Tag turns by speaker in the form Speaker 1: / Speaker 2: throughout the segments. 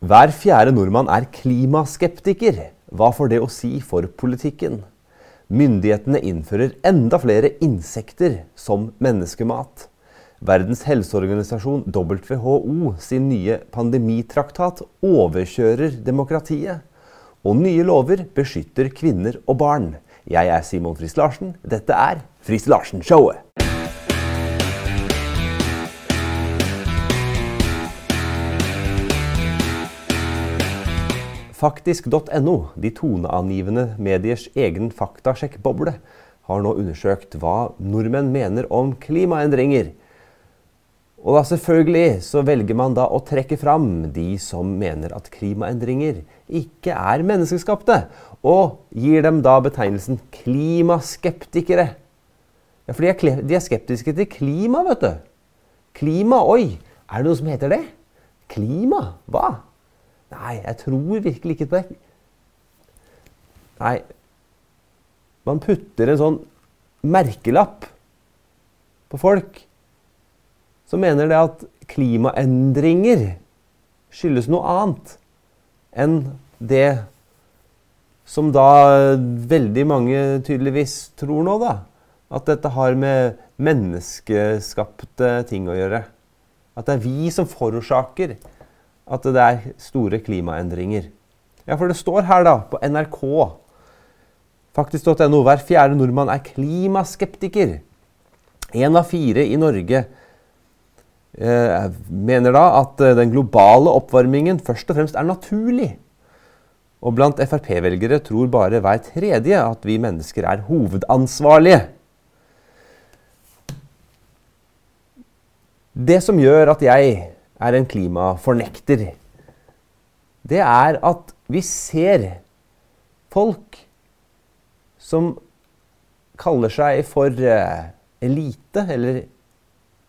Speaker 1: Hver fjerde nordmann er klimaskeptiker. Hva får det å si for politikken? Myndighetene innfører enda flere insekter som menneskemat. Verdens helseorganisasjon WHO sin nye pandemitraktat overkjører demokratiet. Og nye lover beskytter kvinner og barn. Jeg er Simon Friis Larsen. Dette er Friis Larsen-showet. Faktisk.no, de toneangivende mediers egen faktasjekkboble, har nå undersøkt hva nordmenn mener om klimaendringer. Og da selvfølgelig så velger man da å trekke fram de som mener at klimaendringer ikke er menneskeskapte, og gir dem da betegnelsen klimaskeptikere. Ja, For de er, de er skeptiske til klima, vet du. Klima, oi! Er det noe som heter det? Klima? Hva? Nei, jeg tror virkelig ikke på det. Nei Man putter en sånn merkelapp på folk som mener det at klimaendringer skyldes noe annet enn det som da veldig mange tydeligvis tror nå, da. At dette har med menneskeskapte ting å gjøre. At det er vi som forårsaker at det er store klimaendringer. Ja, for det står her da, på NRK, faktisk.no, hver fjerde nordmann er klimaskeptiker. Én av fire i Norge eh, mener da at eh, den globale oppvarmingen først og fremst er naturlig. Og blant Frp-velgere tror bare hver tredje at vi mennesker er hovedansvarlige. Det som gjør at jeg er en klimafornekter, det er at vi ser folk som kaller seg for uh, elite, eller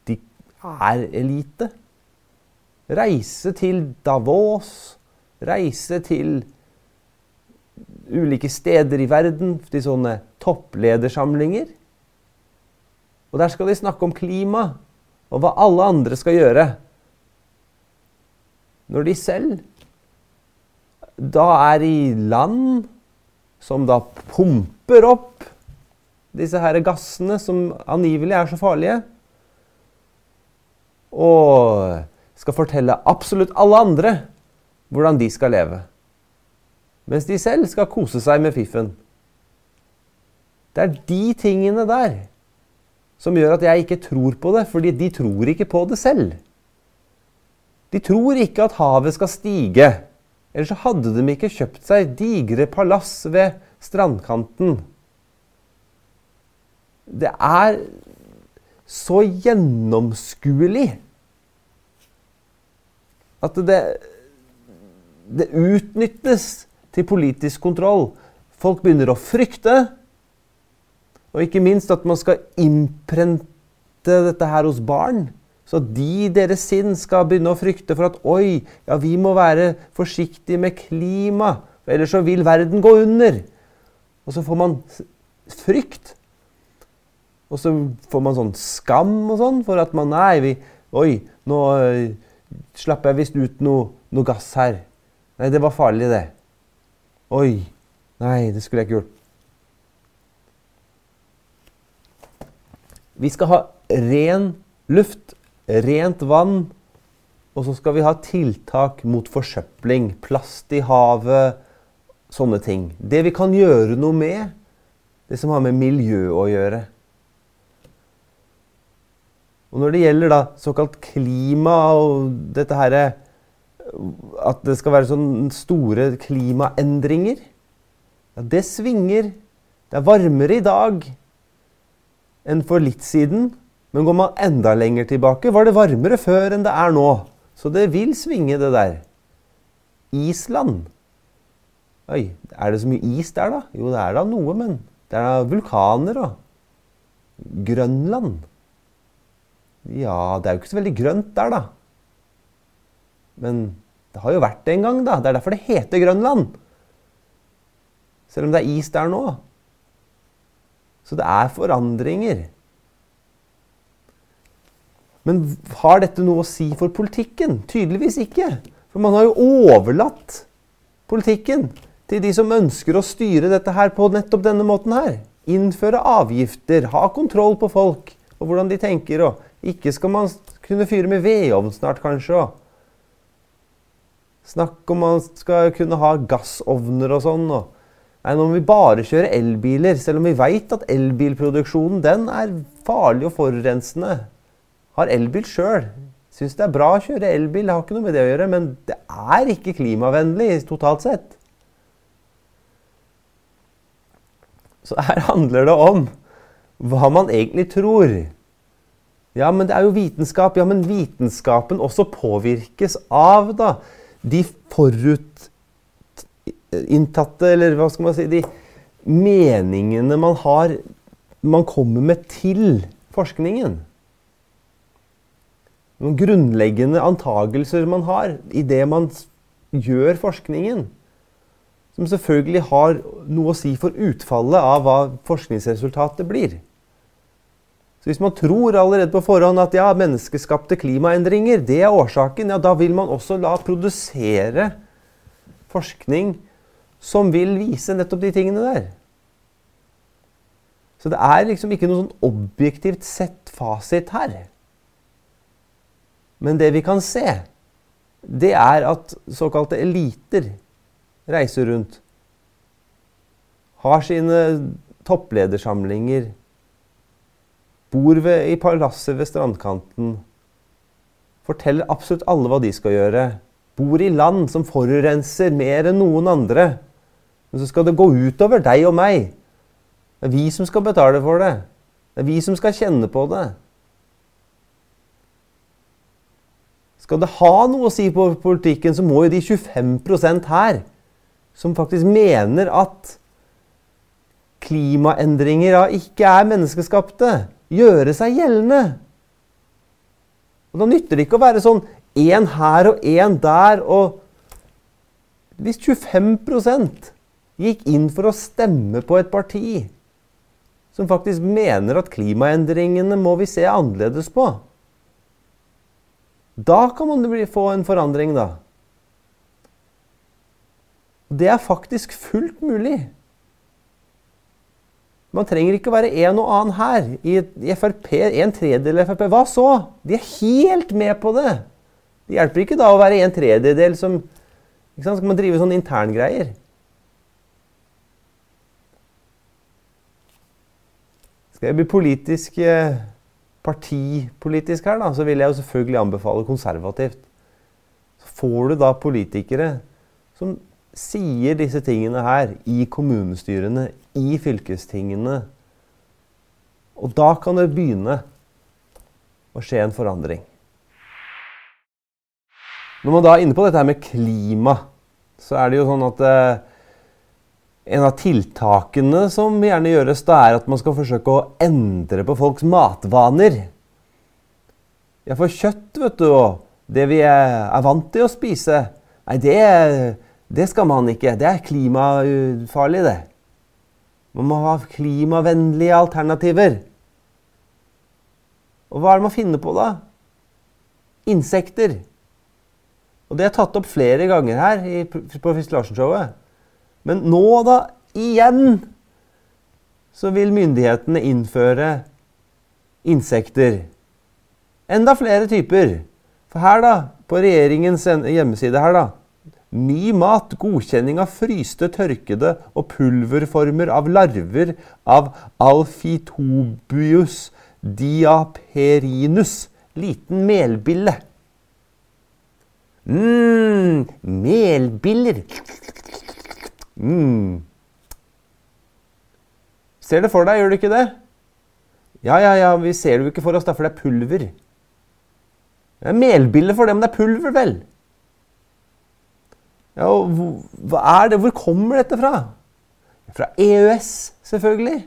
Speaker 1: de er elite. Reise til Davos, reise til ulike steder i verden, til sånne toppledersamlinger. Og der skal de snakke om klima, og hva alle andre skal gjøre når de selv da er i land som da pumper opp disse her gassene som angivelig er så farlige, og skal fortelle absolutt alle andre hvordan de skal leve. Mens de selv skal kose seg med fiffen. Det er de tingene der som gjør at jeg ikke tror på det, fordi de tror ikke på det selv. De tror ikke at havet skal stige. Ellers hadde de ikke kjøpt seg digre palass ved strandkanten. Det er så gjennomskuelig at det, det utnyttes til politisk kontroll. Folk begynner å frykte, og ikke minst at man skal innprente dette her hos barn. Så de deres sinn skal begynne å frykte for at oi, ja, vi må være forsiktige med klima, for ellers så vil verden gå under. Og så får man frykt. Og så får man sånn skam og sånn for at man Nei, vi, oi, nå uh, slapp jeg visst ut noe, noe gass her. Nei, det var farlig, det. Oi. Nei, det skulle jeg ikke gjort. Vi skal ha ren luft rent vann. Og så skal vi ha tiltak mot forsøpling, plast i havet, sånne ting. Det vi kan gjøre noe med, det som har med miljø å gjøre. Og når det gjelder da såkalt klima og dette herre At det skal være sånne store klimaendringer ja, Det svinger. Det er varmere i dag enn for litt siden. Men går man enda lenger tilbake, var det varmere før enn det er nå. Så det vil svinge, det der. Island. Oi, er det så mye is der, da? Jo, det er da noe, men det er da vulkaner og Grønland. Ja, det er jo ikke så veldig grønt der, da. Men det har jo vært det en gang, da. Det er derfor det heter Grønland. Selv om det er is der nå. Så det er forandringer. Men har dette noe å si for politikken? Tydeligvis ikke. For man har jo overlatt politikken til de som ønsker å styre dette her på nettopp denne måten her. Innføre avgifter, ha kontroll på folk og hvordan de tenker. Og ikke skal man kunne fyre med vedovn snart, kanskje. Og snakk om man skal kunne ha gassovner og sånn. Og Nei, nå må vi bare kjøre elbiler, selv om vi veit at elbilproduksjonen den er farlig og forurensende. Har elbil sjøl. Syns det er bra å kjøre elbil, det har ikke noe med det å gjøre. Men det er ikke klimavennlig totalt sett. Så her handler det om hva man egentlig tror. Ja, men det er jo vitenskap. Ja, men vitenskapen også påvirkes av da, de forutinntatte, eller hva skal man si, de meningene man har man kommer med til forskningen. Noen grunnleggende antagelser man har i det man gjør forskningen. Som selvfølgelig har noe å si for utfallet av hva forskningsresultatet blir. Så Hvis man tror allerede på forhånd at ja, menneskeskapte klimaendringer det er årsaken, ja, da vil man også la produsere forskning som vil vise nettopp de tingene der. Så det er liksom ikke noe sånn objektivt sett fasit her. Men det vi kan se, det er at såkalte eliter reiser rundt. Har sine toppledersamlinger. Bor ved, i palasset ved strandkanten. Forteller absolutt alle hva de skal gjøre. Bor i land som forurenser mer enn noen andre. Men så skal det gå utover deg og meg. Det er vi som skal betale for det. Det er vi som skal kjenne på det. Skal det ha noe å si på politikken, så må jo de 25% her, som faktisk mener at klimaendringer da ikke er menneskeskapte, gjøre seg gjeldende. Og Da nytter det ikke å være sånn én her og én der. og Hvis 25% gikk inn for å stemme på et parti som faktisk mener at klimaendringene må vi se annerledes på. Da kan man få en forandring, da. Det er faktisk fullt mulig. Man trenger ikke være en og annen her. I, Frp, En tredjedel av Frp. Hva så? De er helt med på det. Det hjelper ikke da å være en tredjedel som ikke sant? Skal man drive sånne interngreier? Skal jeg bli politisk eh, partipolitisk her, da, så vil jeg jo selvfølgelig anbefale konservativt. Så får du da politikere som sier disse tingene her i kommunestyrene, i fylkestingene. Og da kan det begynne å skje en forandring. Når man da er inne på dette her med klima, så er det jo sånn at eh, en av tiltakene som gjerne gjøres, da er at man skal forsøke å endre på folks matvaner. Ja, for kjøtt, vet du, og det vi er, vant til å spise, nei, det, det skal man ikke. Det er klimafarlig, det. Man må ha klimavennlige alternativer. Og hva er det man finner på, da? Insekter. Og det er tatt opp flere ganger her på Fisk Larsen-showet. Men nå, da, igjen, så vil myndighetene innføre insekter. Enda flere typer. For her, da, på regjeringens hjemmeside her, da Ny mat, godkjenning av fryste, tørkede og pulverformer av larver av alfitobius diaperinus. Liten melbille. mm, melbiller. Mm. Ser det for deg, gjør du ikke det? Ja, ja, ja, vi ser det jo ikke for oss, da, for det er pulver. Det er melbiller for det, men det er pulver, vel? Ja, og hva er det? Hvor kommer dette fra? Fra EØS, selvfølgelig.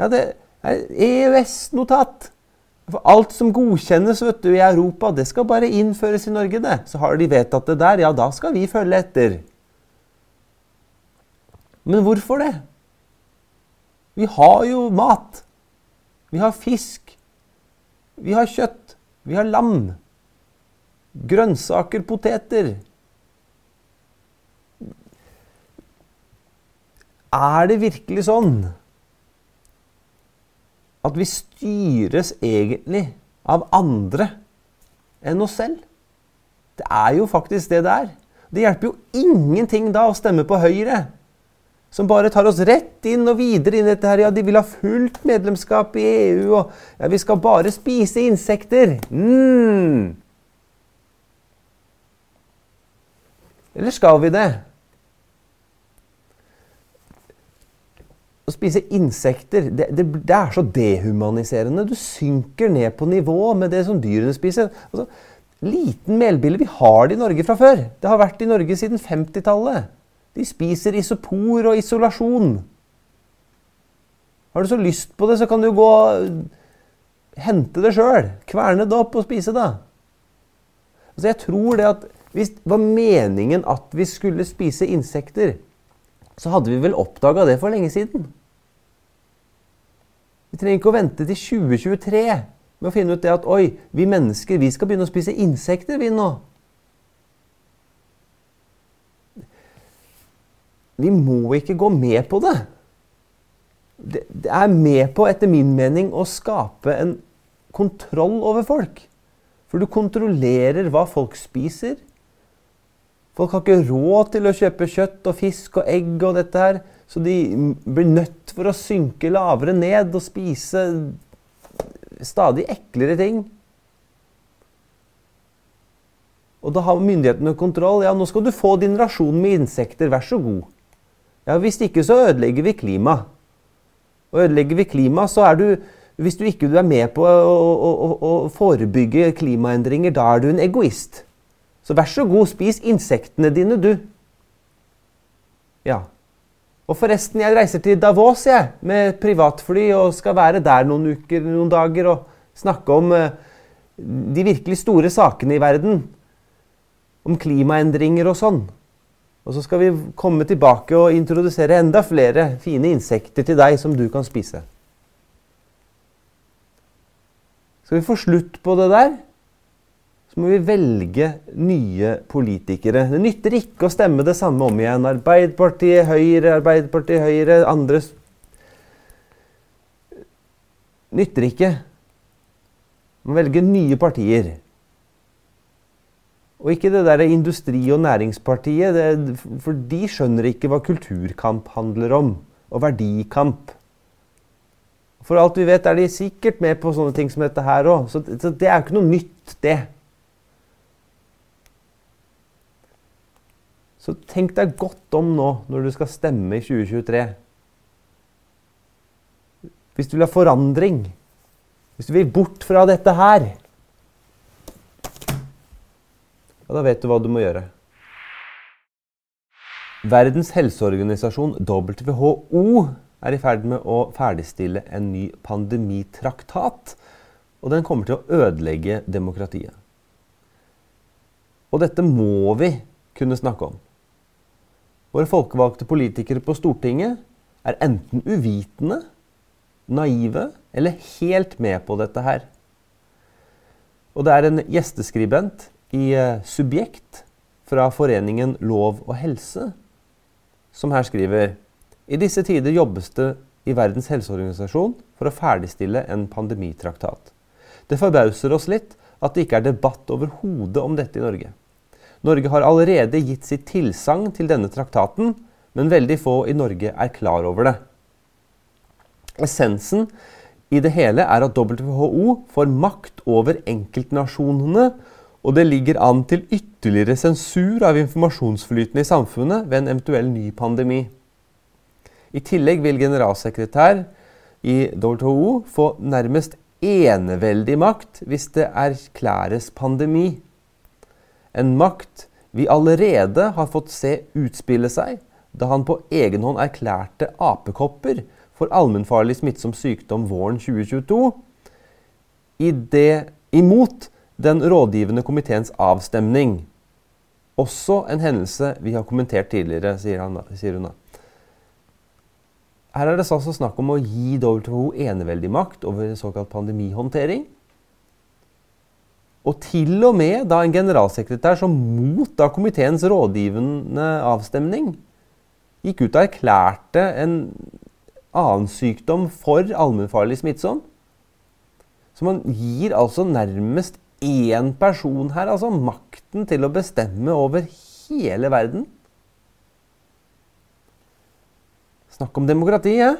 Speaker 1: Ja, det er EØS-notat. For alt som godkjennes vet du, i Europa, det skal bare innføres i Norge. det. Så har de vedtatt det der, ja, da skal vi følge etter. Men hvorfor det? Vi har jo mat. Vi har fisk. Vi har kjøtt. Vi har lam. grønnsaker, poteter. Er det virkelig sånn at vi styres egentlig av andre enn oss selv? Det er jo faktisk det det er. Det hjelper jo ingenting da å stemme på Høyre, som bare tar oss rett inn og videre inn i dette her. Ja, de vil ha fullt medlemskap i EU, og ja, vi skal bare spise insekter. Mm. Eller skal vi det? Å spise insekter det, det, det, er så dehumaniserende. Du synker ned på nivå med det som dyrene spiser. Altså, liten melbille. Vi har det i Norge fra før. Det har vært i Norge siden 50-tallet. De spiser isopor og isolasjon. Har du så lyst på det, så kan du gå og hente det sjøl. Kverne det opp og spise det. Altså, jeg tror det at hvis det var meningen at vi skulle spise insekter, så hadde vi vel oppdaga det for lenge siden. Vi trenger ikke å vente til 2023 med å finne ut det at oi, vi mennesker vi skal begynne å spise insekter, vi nå. Vi må ikke gå med på det. Det, er med på, etter min mening, å skape en kontroll over folk. For du kontrollerer hva folk spiser, Folk har ikke råd til å kjøpe kjøtt og fisk og egg og dette her, så de blir nødt for å synke lavere ned og spise stadig eklere ting. Og da har myndighetene kontroll. Ja, nå skal du få din rasjon med insekter, vær så god. Ja, Hvis ikke så ødelegger vi klima. Og ødelegger vi klima, så er du Hvis du ikke er med på å, å, å, å forebygge klimaendringer, da er du en egoist. Så vær så god, spis insektene dine, du. Ja. Og forresten, jeg reiser til Davos jeg, med privatfly og skal være der noen uker, noen dager og snakke om uh, de virkelig store sakene i verden. Om klimaendringer og sånn. Og så skal vi komme tilbake og introdusere enda flere fine insekter til deg som du kan spise. Skal vi få slutt på det der? så må vi velge nye politikere. Det nytter ikke å stemme det samme om igjen. Arbeiderpartiet, Høyre, Arbeiderpartiet, Høyre, andre Nytter ikke. Man må velge nye partier. Og ikke det der Industri- og Næringspartiet, det, for de skjønner ikke hva kulturkamp handler om. Og verdikamp. For alt vi vet, er de sikkert med på sånne ting som dette her òg. Så, så det er jo ikke noe nytt, det. Så tenk deg godt om nå når du skal stemme i 2023. Hvis du vil ha forandring, hvis du vil bort fra dette her Ja, da vet du hva du må gjøre. Verdens helseorganisasjon, WHO, er i ferd med å ferdigstille en ny pandemitraktat. Og den kommer til å ødelegge demokratiet. Og dette må vi kunne snakke om. Våre folkevalgte politikere på Stortinget er enten uvitende, naive eller helt med på dette her. Og det er en gjesteskribent i eh, Subjekt fra foreningen Lov og helse som her skriver i disse tider jobbes det i Verdens helseorganisasjon for å ferdigstille en pandemitraktat. Det forbauser oss litt at det ikke er debatt overhodet om dette i Norge. Norge har allerede gitt sitt tilsagn til denne traktaten, men veldig få i Norge er klar over det. Essensen i det hele er at WHO får makt over enkeltnasjonene, og det ligger an til ytterligere sensur av informasjonsflyten i samfunnet ved en eventuell ny pandemi. I tillegg vil generalsekretær i WHO få nærmest eneveldig makt hvis det erklæres pandemi. En makt vi allerede har fått se utspille seg da han på egen hånd erklærte apekopper for allmennfarlig smittsom sykdom våren 2022 i det, imot den rådgivende komiteens avstemning. Også en hendelse vi har kommentert tidligere, sier, han, sier hun da. Her er det altså snakk om å gi WHO eneveldig makt over såkalt pandemihåndtering. Og til og med da en generalsekretær som mot da komiteens rådgivende avstemning gikk ut og erklærte en annen sykdom for allmennfarlig smittsom. Så man gir altså nærmest én person her altså makten til å bestemme over hele verden. Snakk om demokrati, ja?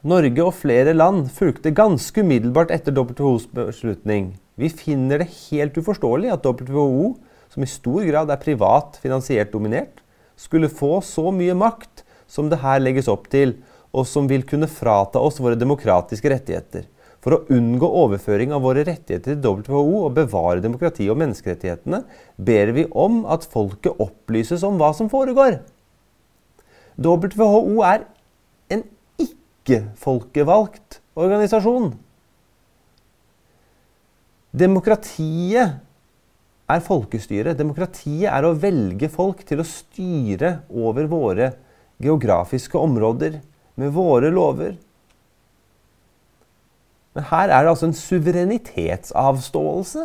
Speaker 1: Norge og flere land fulgte ganske umiddelbart etter WHOs beslutning. Vi finner det helt uforståelig at WHO, som i stor grad er privat finansiert dominert, skulle få så mye makt som det her legges opp til, og som vil kunne frata oss våre demokratiske rettigheter. For å unngå overføring av våre rettigheter til WHO og bevare demokrati og menneskerettighetene, ber vi om at folket opplyses om hva som foregår. WHO er en ikke-folkevalgt organisasjon. Demokratiet er folkestyre. Demokratiet er å velge folk til å styre over våre geografiske områder med våre lover. Men her er det altså en suverenitetsavståelse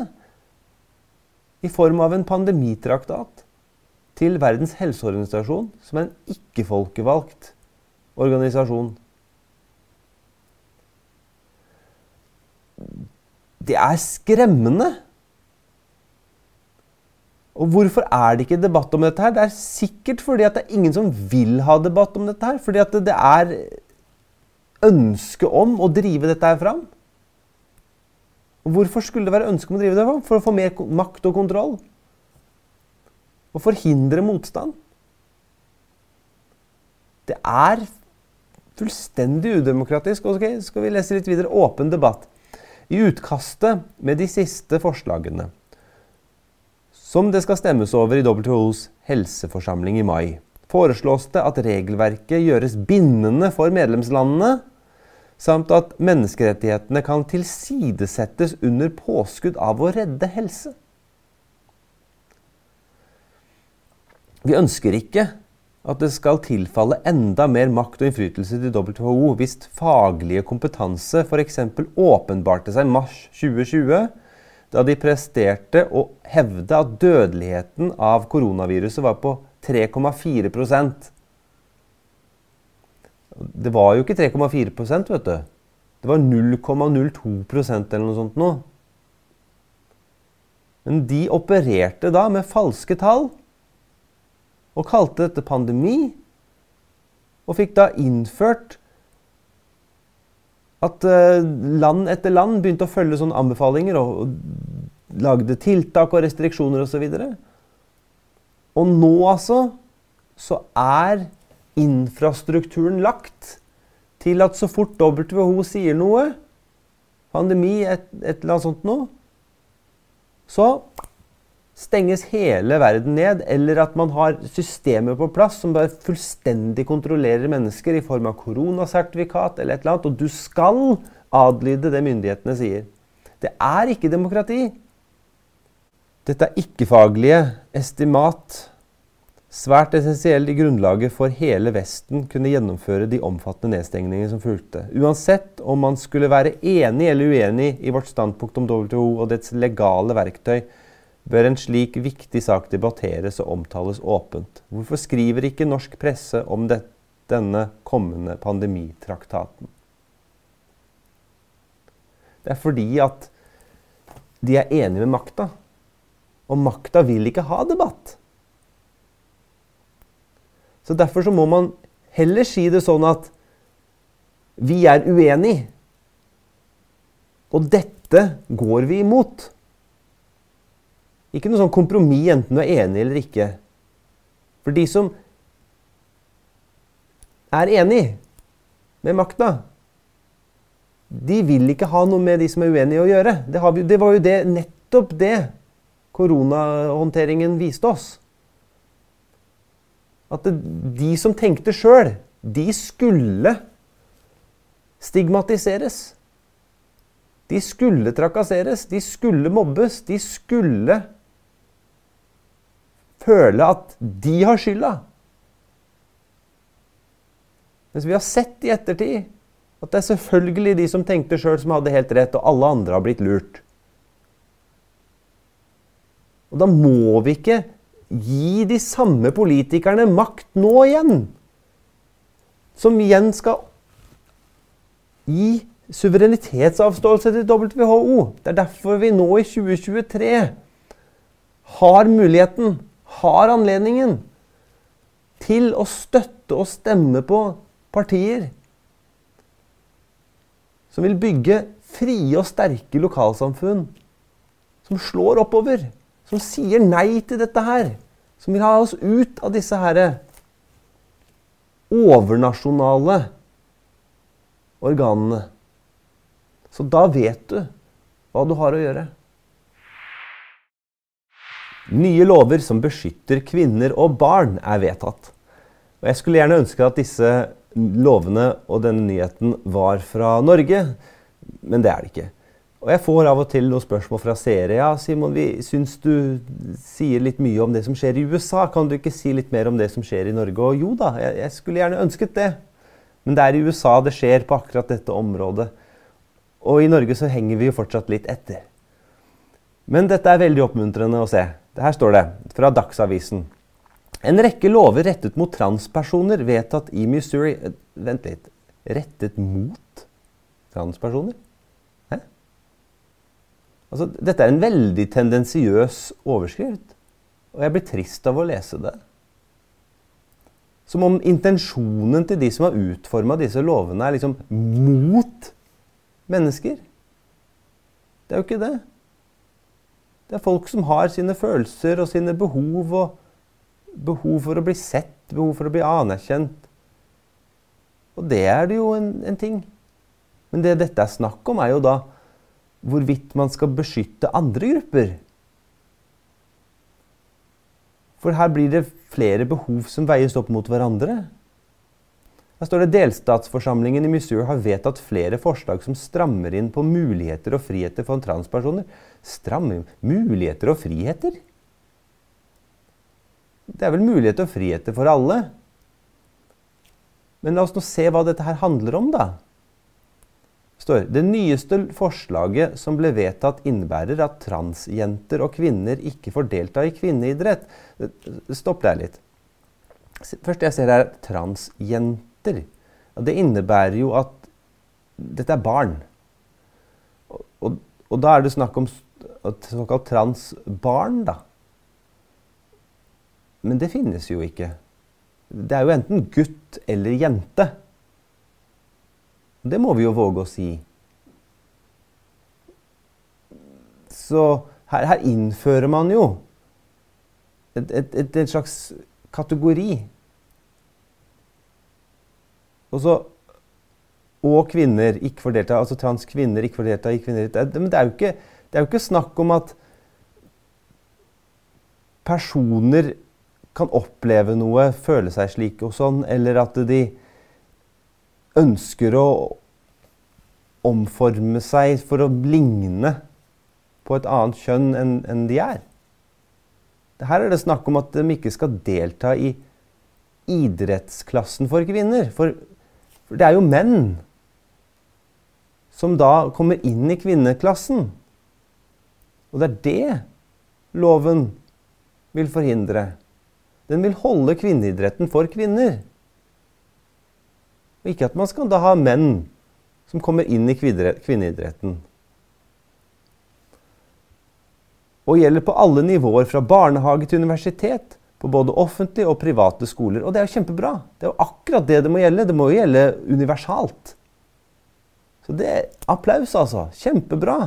Speaker 1: i form av en pandemitraktat til Verdens helseorganisasjon, som er en ikke-folkevalgt organisasjon. Det er skremmende. Og hvorfor er det ikke debatt om dette her? Det er sikkert fordi at det er ingen som vil ha debatt om dette her. Fordi at det er ønske om å drive dette her fram. Hvorfor skulle det være ønske om å drive det for? For å få mer makt og kontroll? Og forhindre motstand? Det er fullstendig udemokratisk. Okay, skal vi lese litt videre. Åpen debatt. I utkastet med de siste forslagene, som det skal stemmes over i WHOs helseforsamling i mai, foreslås det at regelverket gjøres bindende for medlemslandene samt at menneskerettighetene kan tilsidesettes under påskudd av å redde helse. Vi ønsker ikke at det skal tilfalle enda mer makt og innflytelse til WHO hvis faglige kompetanse f.eks. åpenbarte seg mars 2020, da de presterte å hevde at dødeligheten av koronaviruset var på 3,4 det var jo ikke 3,4 vet du. Det var 0,02% eller noe sånt nå. Men de opererte da med falske tall og kalte dette pandemi. Og fikk da innført at eh, land etter land begynte å følge sånne anbefalinger og, lagde tiltak og restriksjoner osv. Og, så og nå altså så er infrastrukturen lagt til at så fort WHO sier noe, pandemi, et, et eller annet sånt noe, så stenges hele verden ned, eller at man har systemer på plass som bare fullstendig kontrollerer mennesker i form av koronasertifikat eller et eller annet, og du skal adlyde det myndighetene sier. Det er ikke demokrati. Dette er ikke-faglige estimat svært essensiell i grunnlaget for hele Vesten kunne gjennomføre de omfattende nedstengningene som fulgte. Uansett om man skulle være enig eller uenig i vårt standpunkt om WHO og dets legale verktøy, bør en slik viktig sak debatteres og omtales åpent. Hvorfor skriver ikke norsk presse om det, denne kommende pandemitraktaten? Det er fordi at de er enige med makta. Og makta vil ikke ha debatt. Så Derfor så må man heller si det sånn at vi er uenige. Og dette går vi imot. Ikke noe sånn kompromiss enten du er enig eller ikke. For de som er enig med makta, de vil ikke ha noe med de som er uenige å gjøre. Det, vi, det var jo det, nettopp det koronahåndteringen viste oss. At de som tenkte sjøl, de skulle stigmatiseres. De skulle trakasseres, de skulle mobbes, de skulle føle at de har skylda. Mens vi har sett i ettertid At det er selvfølgelig de som tenkte sjøl, som hadde helt rett, og alle andre har blitt lurt. Og da må vi ikke gi de samme politikerne makt nå igjen. Som igjen skal gi suverenitetsavståelse til WHO. Det er derfor vi nå i 2023 har muligheten, har anledningen, til å støtte og stemme på partier som vil bygge frie og sterke lokalsamfunn. Som slår oppover. Som sier nei til dette her. Som vil ha oss ut av disse herre overnasjonale organene. Så da vet du hva du har å gjøre. Nye lover som beskytter kvinner og barn, er vedtatt. Og jeg skulle gjerne ønske at disse lovene og denne nyheten var fra Norge, men det er det ikke. Og jeg får av og til noen spørsmål fra seere. Ja, Simon, vi syns du sier litt mye om det som skjer i USA. Kan du ikke si litt mer om det som skjer i Norge? Og jo da, jeg, jeg skulle gjerne ønsket det. Men det er i USA det skjer på akkurat dette området. Og i Norge så henger vi jo fortsatt litt etter. Men dette er veldig oppmuntrende å se. Her står det fra Dagsavisen. En rekke lover rettet mot transpersoner vedtatt i Missouri eh, Vent litt. Rettet mot transpersoner? Altså, dette er en veldig tendensiøs overskrift. Og jeg blir trist av å lese det. Som om intensjonen til de som har utforma disse lovene, er liksom mot mennesker. Det er jo ikke det. Det er folk som har sine følelser og sine behov. og behov for å bli sett, behov for å bli anerkjent. Og det er det jo en, en ting. Men det dette er snakk om, er jo da hvorvidt man skal beskytte andre grupper. For her blir det flere behov som veies opp mot hverandre. Her står det Delstatsforsamlingen i Missouri har vedtatt flere forslag som strammer inn på muligheter og friheter for transpersoner. Stramme muligheter og friheter? Det er vel muligheter og friheter for alle. Men la oss nå se hva dette her handler om, da. Står, det nyeste forslaget som ble vedtatt, innebærer at transjenter og -kvinner ikke får delta i kvinneidrett. Stopp der litt. Først jeg ser her transjenter. Det innebærer jo at dette er barn. Og, og, da er det snakk om såkalt transbarn, da. Men det finnes jo ikke. Det er jo enten gutt eller jente. Det må vi jo våge å si. Så her, her innfører man jo et, et, et, et slags kategori. Og så Og kvinner ikke får delta. Altså transkvinner ikke får delta Ikke kvinner. Men det er, jo ikke, det er jo ikke snakk om at personer kan oppleve noe, føle seg slik og sånn, eller at de ønsker å omforme seg for å ligne på et annet kjønn enn, en de er. Her er det snakk om at de ikke skal delta i idrettsklassen for kvinner. For, for det er jo menn som da kommer inn i kvinneklassen. Og det er det loven vil forhindre. Den vil holde kvinneidretten for kvinner. Og ikke at man skal da ha menn som kommer inn i kvinneidretten. Og gjelder på alle nivåer, fra barnehage til universitet. På både offentlige og private skoler. Og det er jo kjempebra. Det er jo akkurat det det må gjelde. Det må jo gjelde universalt. Så det er applaus, altså. Kjempebra.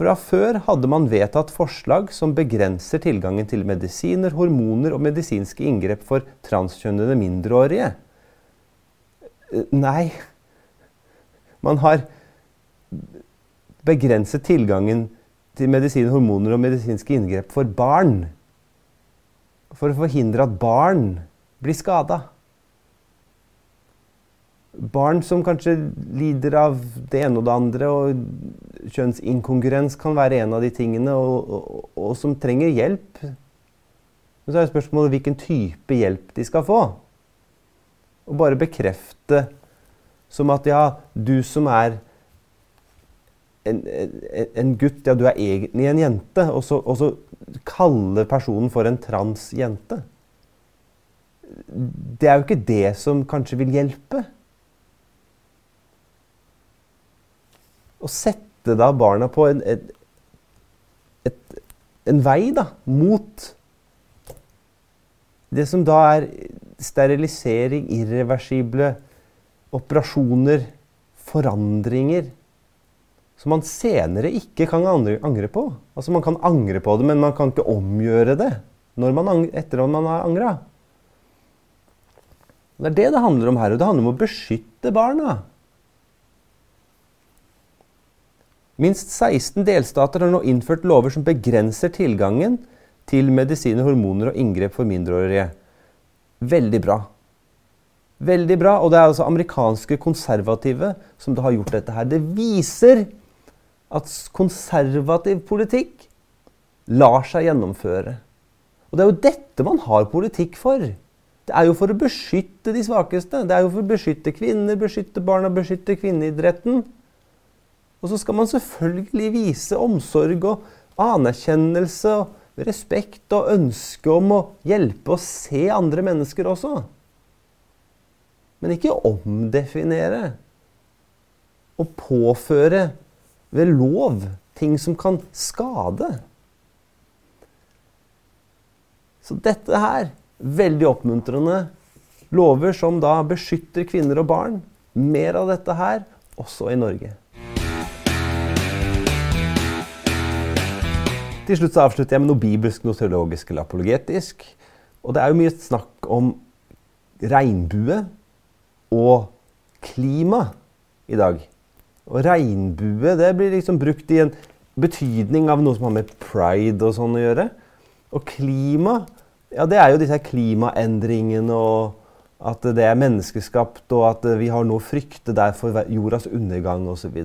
Speaker 1: Fra før hadde man vedtatt forslag som begrenser tilgangen til medisiner, hormoner og medisinske inngrep for transkjønnede mindreårige. Nei, man har begrenset tilgangen til medisiner, hormoner og medisinske inngrep for barn. For å forhindre at barn blir skada barn som kanskje lider av det ene og det andre, og kjønnsinkongruens kan være en av de tingene, og, og, og som trenger hjelp. Men så er spørsmålet hvilken type hjelp de skal få. Og bare bekrefte som at ja, du som er en, en, en gutt, ja, du er egentlig en jente. Og så, og så kalle personen for en transjente. Det er jo ikke det som kanskje vil hjelpe. Å sette da barna på en, et, et, en vei da, mot det som da er sterilisering, irreversible operasjoner, forandringer, som man senere ikke kan angre på. Altså Man kan angre på det, men man kan ikke omgjøre det man, etter at man har angra. Det er det det handler om her. Og det handler om å beskytte barna. Minst 16 delstater har nå innført lover som begrenser tilgangen til medisiner, hormoner og inngrep for mindreårige. Veldig bra. Veldig bra. Og det er altså amerikanske konservative som har gjort dette her. Det viser at konservativ politikk lar seg gjennomføre. Og det er jo dette man har politikk for. Det er jo for å beskytte de svakeste. Det er jo for å beskytte kvinner, beskytte barna, beskytte kvinneidretten. Og så skal man selvfølgelig vise omsorg og anerkjennelse og respekt og ønske om å hjelpe og se andre mennesker også. Men ikke omdefinere og påføre ved lov ting som kan skade. Så dette her, veldig oppmuntrende. Lover som da beskytter kvinner og barn. Mer av dette her, også i Norge. Til slutt så avslutter jeg med noe bibelsk, noe teologisk eller apologetisk. Og det er jo mye snakk om regnbue og klima i dag. Og regnbue det blir liksom brukt i en betydning av noe som har med pride og sånn å gjøre. Og klima, ja det er jo disse klimaendringene og at det er menneskeskapt, og at vi har noe å frykte der for jordas undergang osv.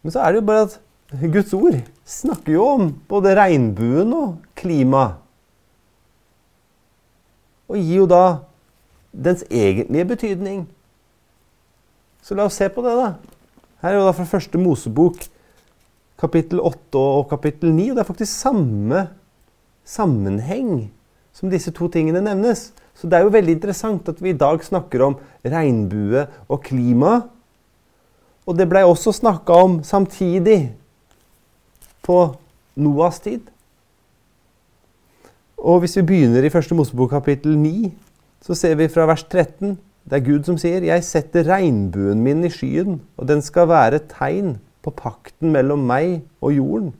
Speaker 1: Men så er det jo bare at Guds ord snakker jo om både regnbuen og klima. Og gir jo da dens egentlige betydning. Så la oss se på det, da. Her er jo da fra første Mosebok, kapittel 8 og kapittel 9. Og det er faktisk samme sammenheng som disse to tingene nevnes. Så det er jo veldig interessant at vi i dag snakker om regnbue og klima. Og det blei også snakka om samtidig på Noas tid. Og hvis vi begynner i første Mosebok kapittel 9, så ser vi fra vers 13 Det er Gud som sier, 'Jeg setter regnbuen min i skyen, og den skal være et tegn på pakten mellom meg og jorden.'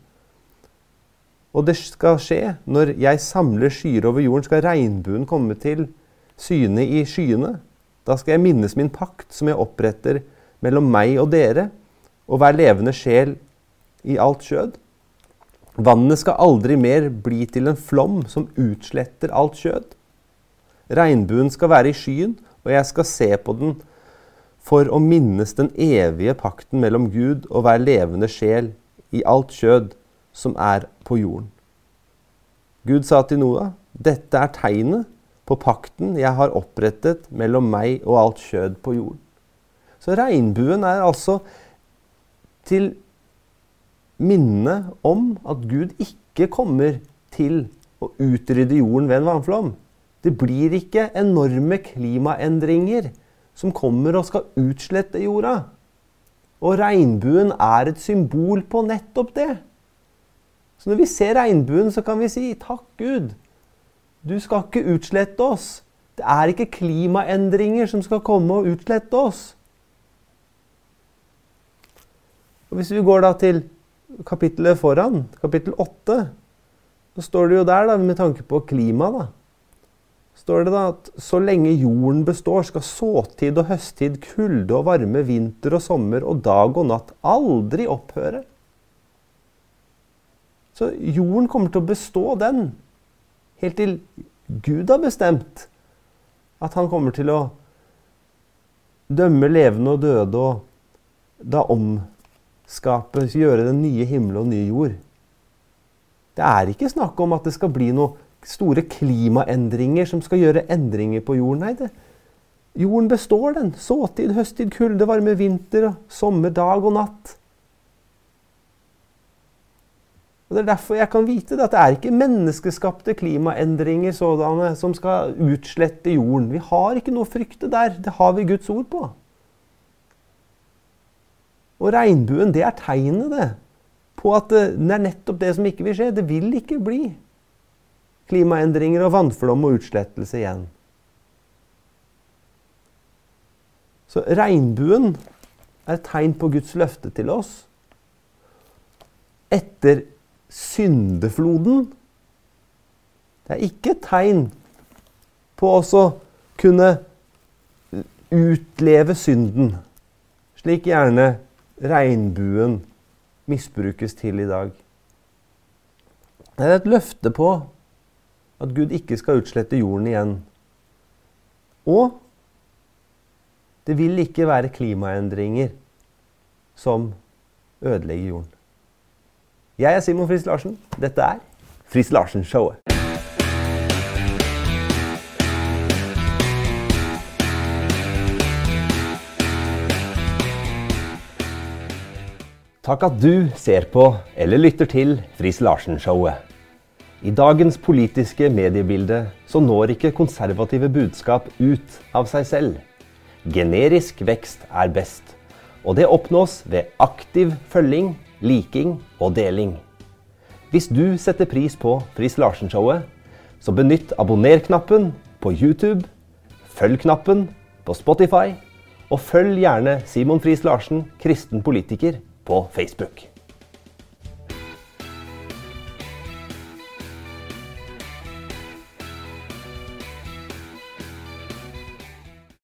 Speaker 1: Og det skal skje når jeg samler skyer over jorden, skal regnbuen komme til syne i skyene. Da skal jeg minnes min pakt som jeg oppretter mellom meg og dere, og hver levende sjel i alt skjød. Vannet skal aldri mer bli til en flom som utsletter alt kjød. Regnbuen skal være i skyen, og jeg skal se på den for å minnes den evige pakten mellom Gud og hver levende sjel i alt kjød som er på jorden. Gud sa til Noah, dette er tegnet på pakten jeg har opprettet mellom meg og alt kjød på jorden. Så regnbuen er altså til minne om at Gud ikke kommer til å utrydde jorden ved en vannflom. Det blir ikke enorme klimaendringer som kommer og skal utslette jorda. Og regnbuen er et symbol på nettopp det. Så når vi ser regnbuen, så kan vi si takk, Gud. Du skal ikke utslette oss. Det er ikke klimaendringer som skal komme og utslette oss. Og Hvis vi går da til kapittelet foran, kapittel 8, så står det jo der, da, med tanke på klima, da, står det da at så lenge jorden består, skal såtid og høsttid, kulde og varme, vinter og sommer og dag og natt aldri opphøre. Så jorden kommer til å bestå, den, helt til Gud har bestemt at han kommer til å dømme levende og døde og da om skape, gjøre den nye himmel og nye jord. Det er ikke snakk om at det skal bli noen store klimaendringer som skal gjøre endringer på jorden. Nei, det, jorden består, den. Såtid, høsttid, kulde, varme, vinter, sommer, dag og natt. Og Det er derfor jeg kan vite det, at det er ikke menneskeskapte klimaendringer sådanne som skal utslette jorden. Vi har ikke noe å frykte der. Det har vi Guds ord på. Og regnbuen, det er tegnet det, på at det er nettopp det som ikke vil skje. Det vil ikke bli klimaendringer og vannflom og utslettelse igjen. Så regnbuen er et tegn på Guds løfte til oss. Etter syndefloden. Det er ikke et tegn på oss å kunne utleve synden, slik gjerne regnbuen misbrukes til i dag. Det er et løfte på at Gud ikke skal utslette jorden igjen. Og det vil ikke være klimaendringer som ødelegger jorden. Jeg er Simon Friis Larsen. Dette er Friis Larsen-showet. Takk at du ser på eller lytter til Friis Larsen-showet. I dagens politiske mediebilde så når ikke konservative budskap ut av seg selv. Generisk vekst er best, og det oppnås ved aktiv følging liking og deling. Hvis du setter pris på Friis Larsen-showet, så benytt abonner-knappen på YouTube, følg-knappen på Spotify, og følg gjerne Simon Friis Larsen, kristen politiker, på Facebook.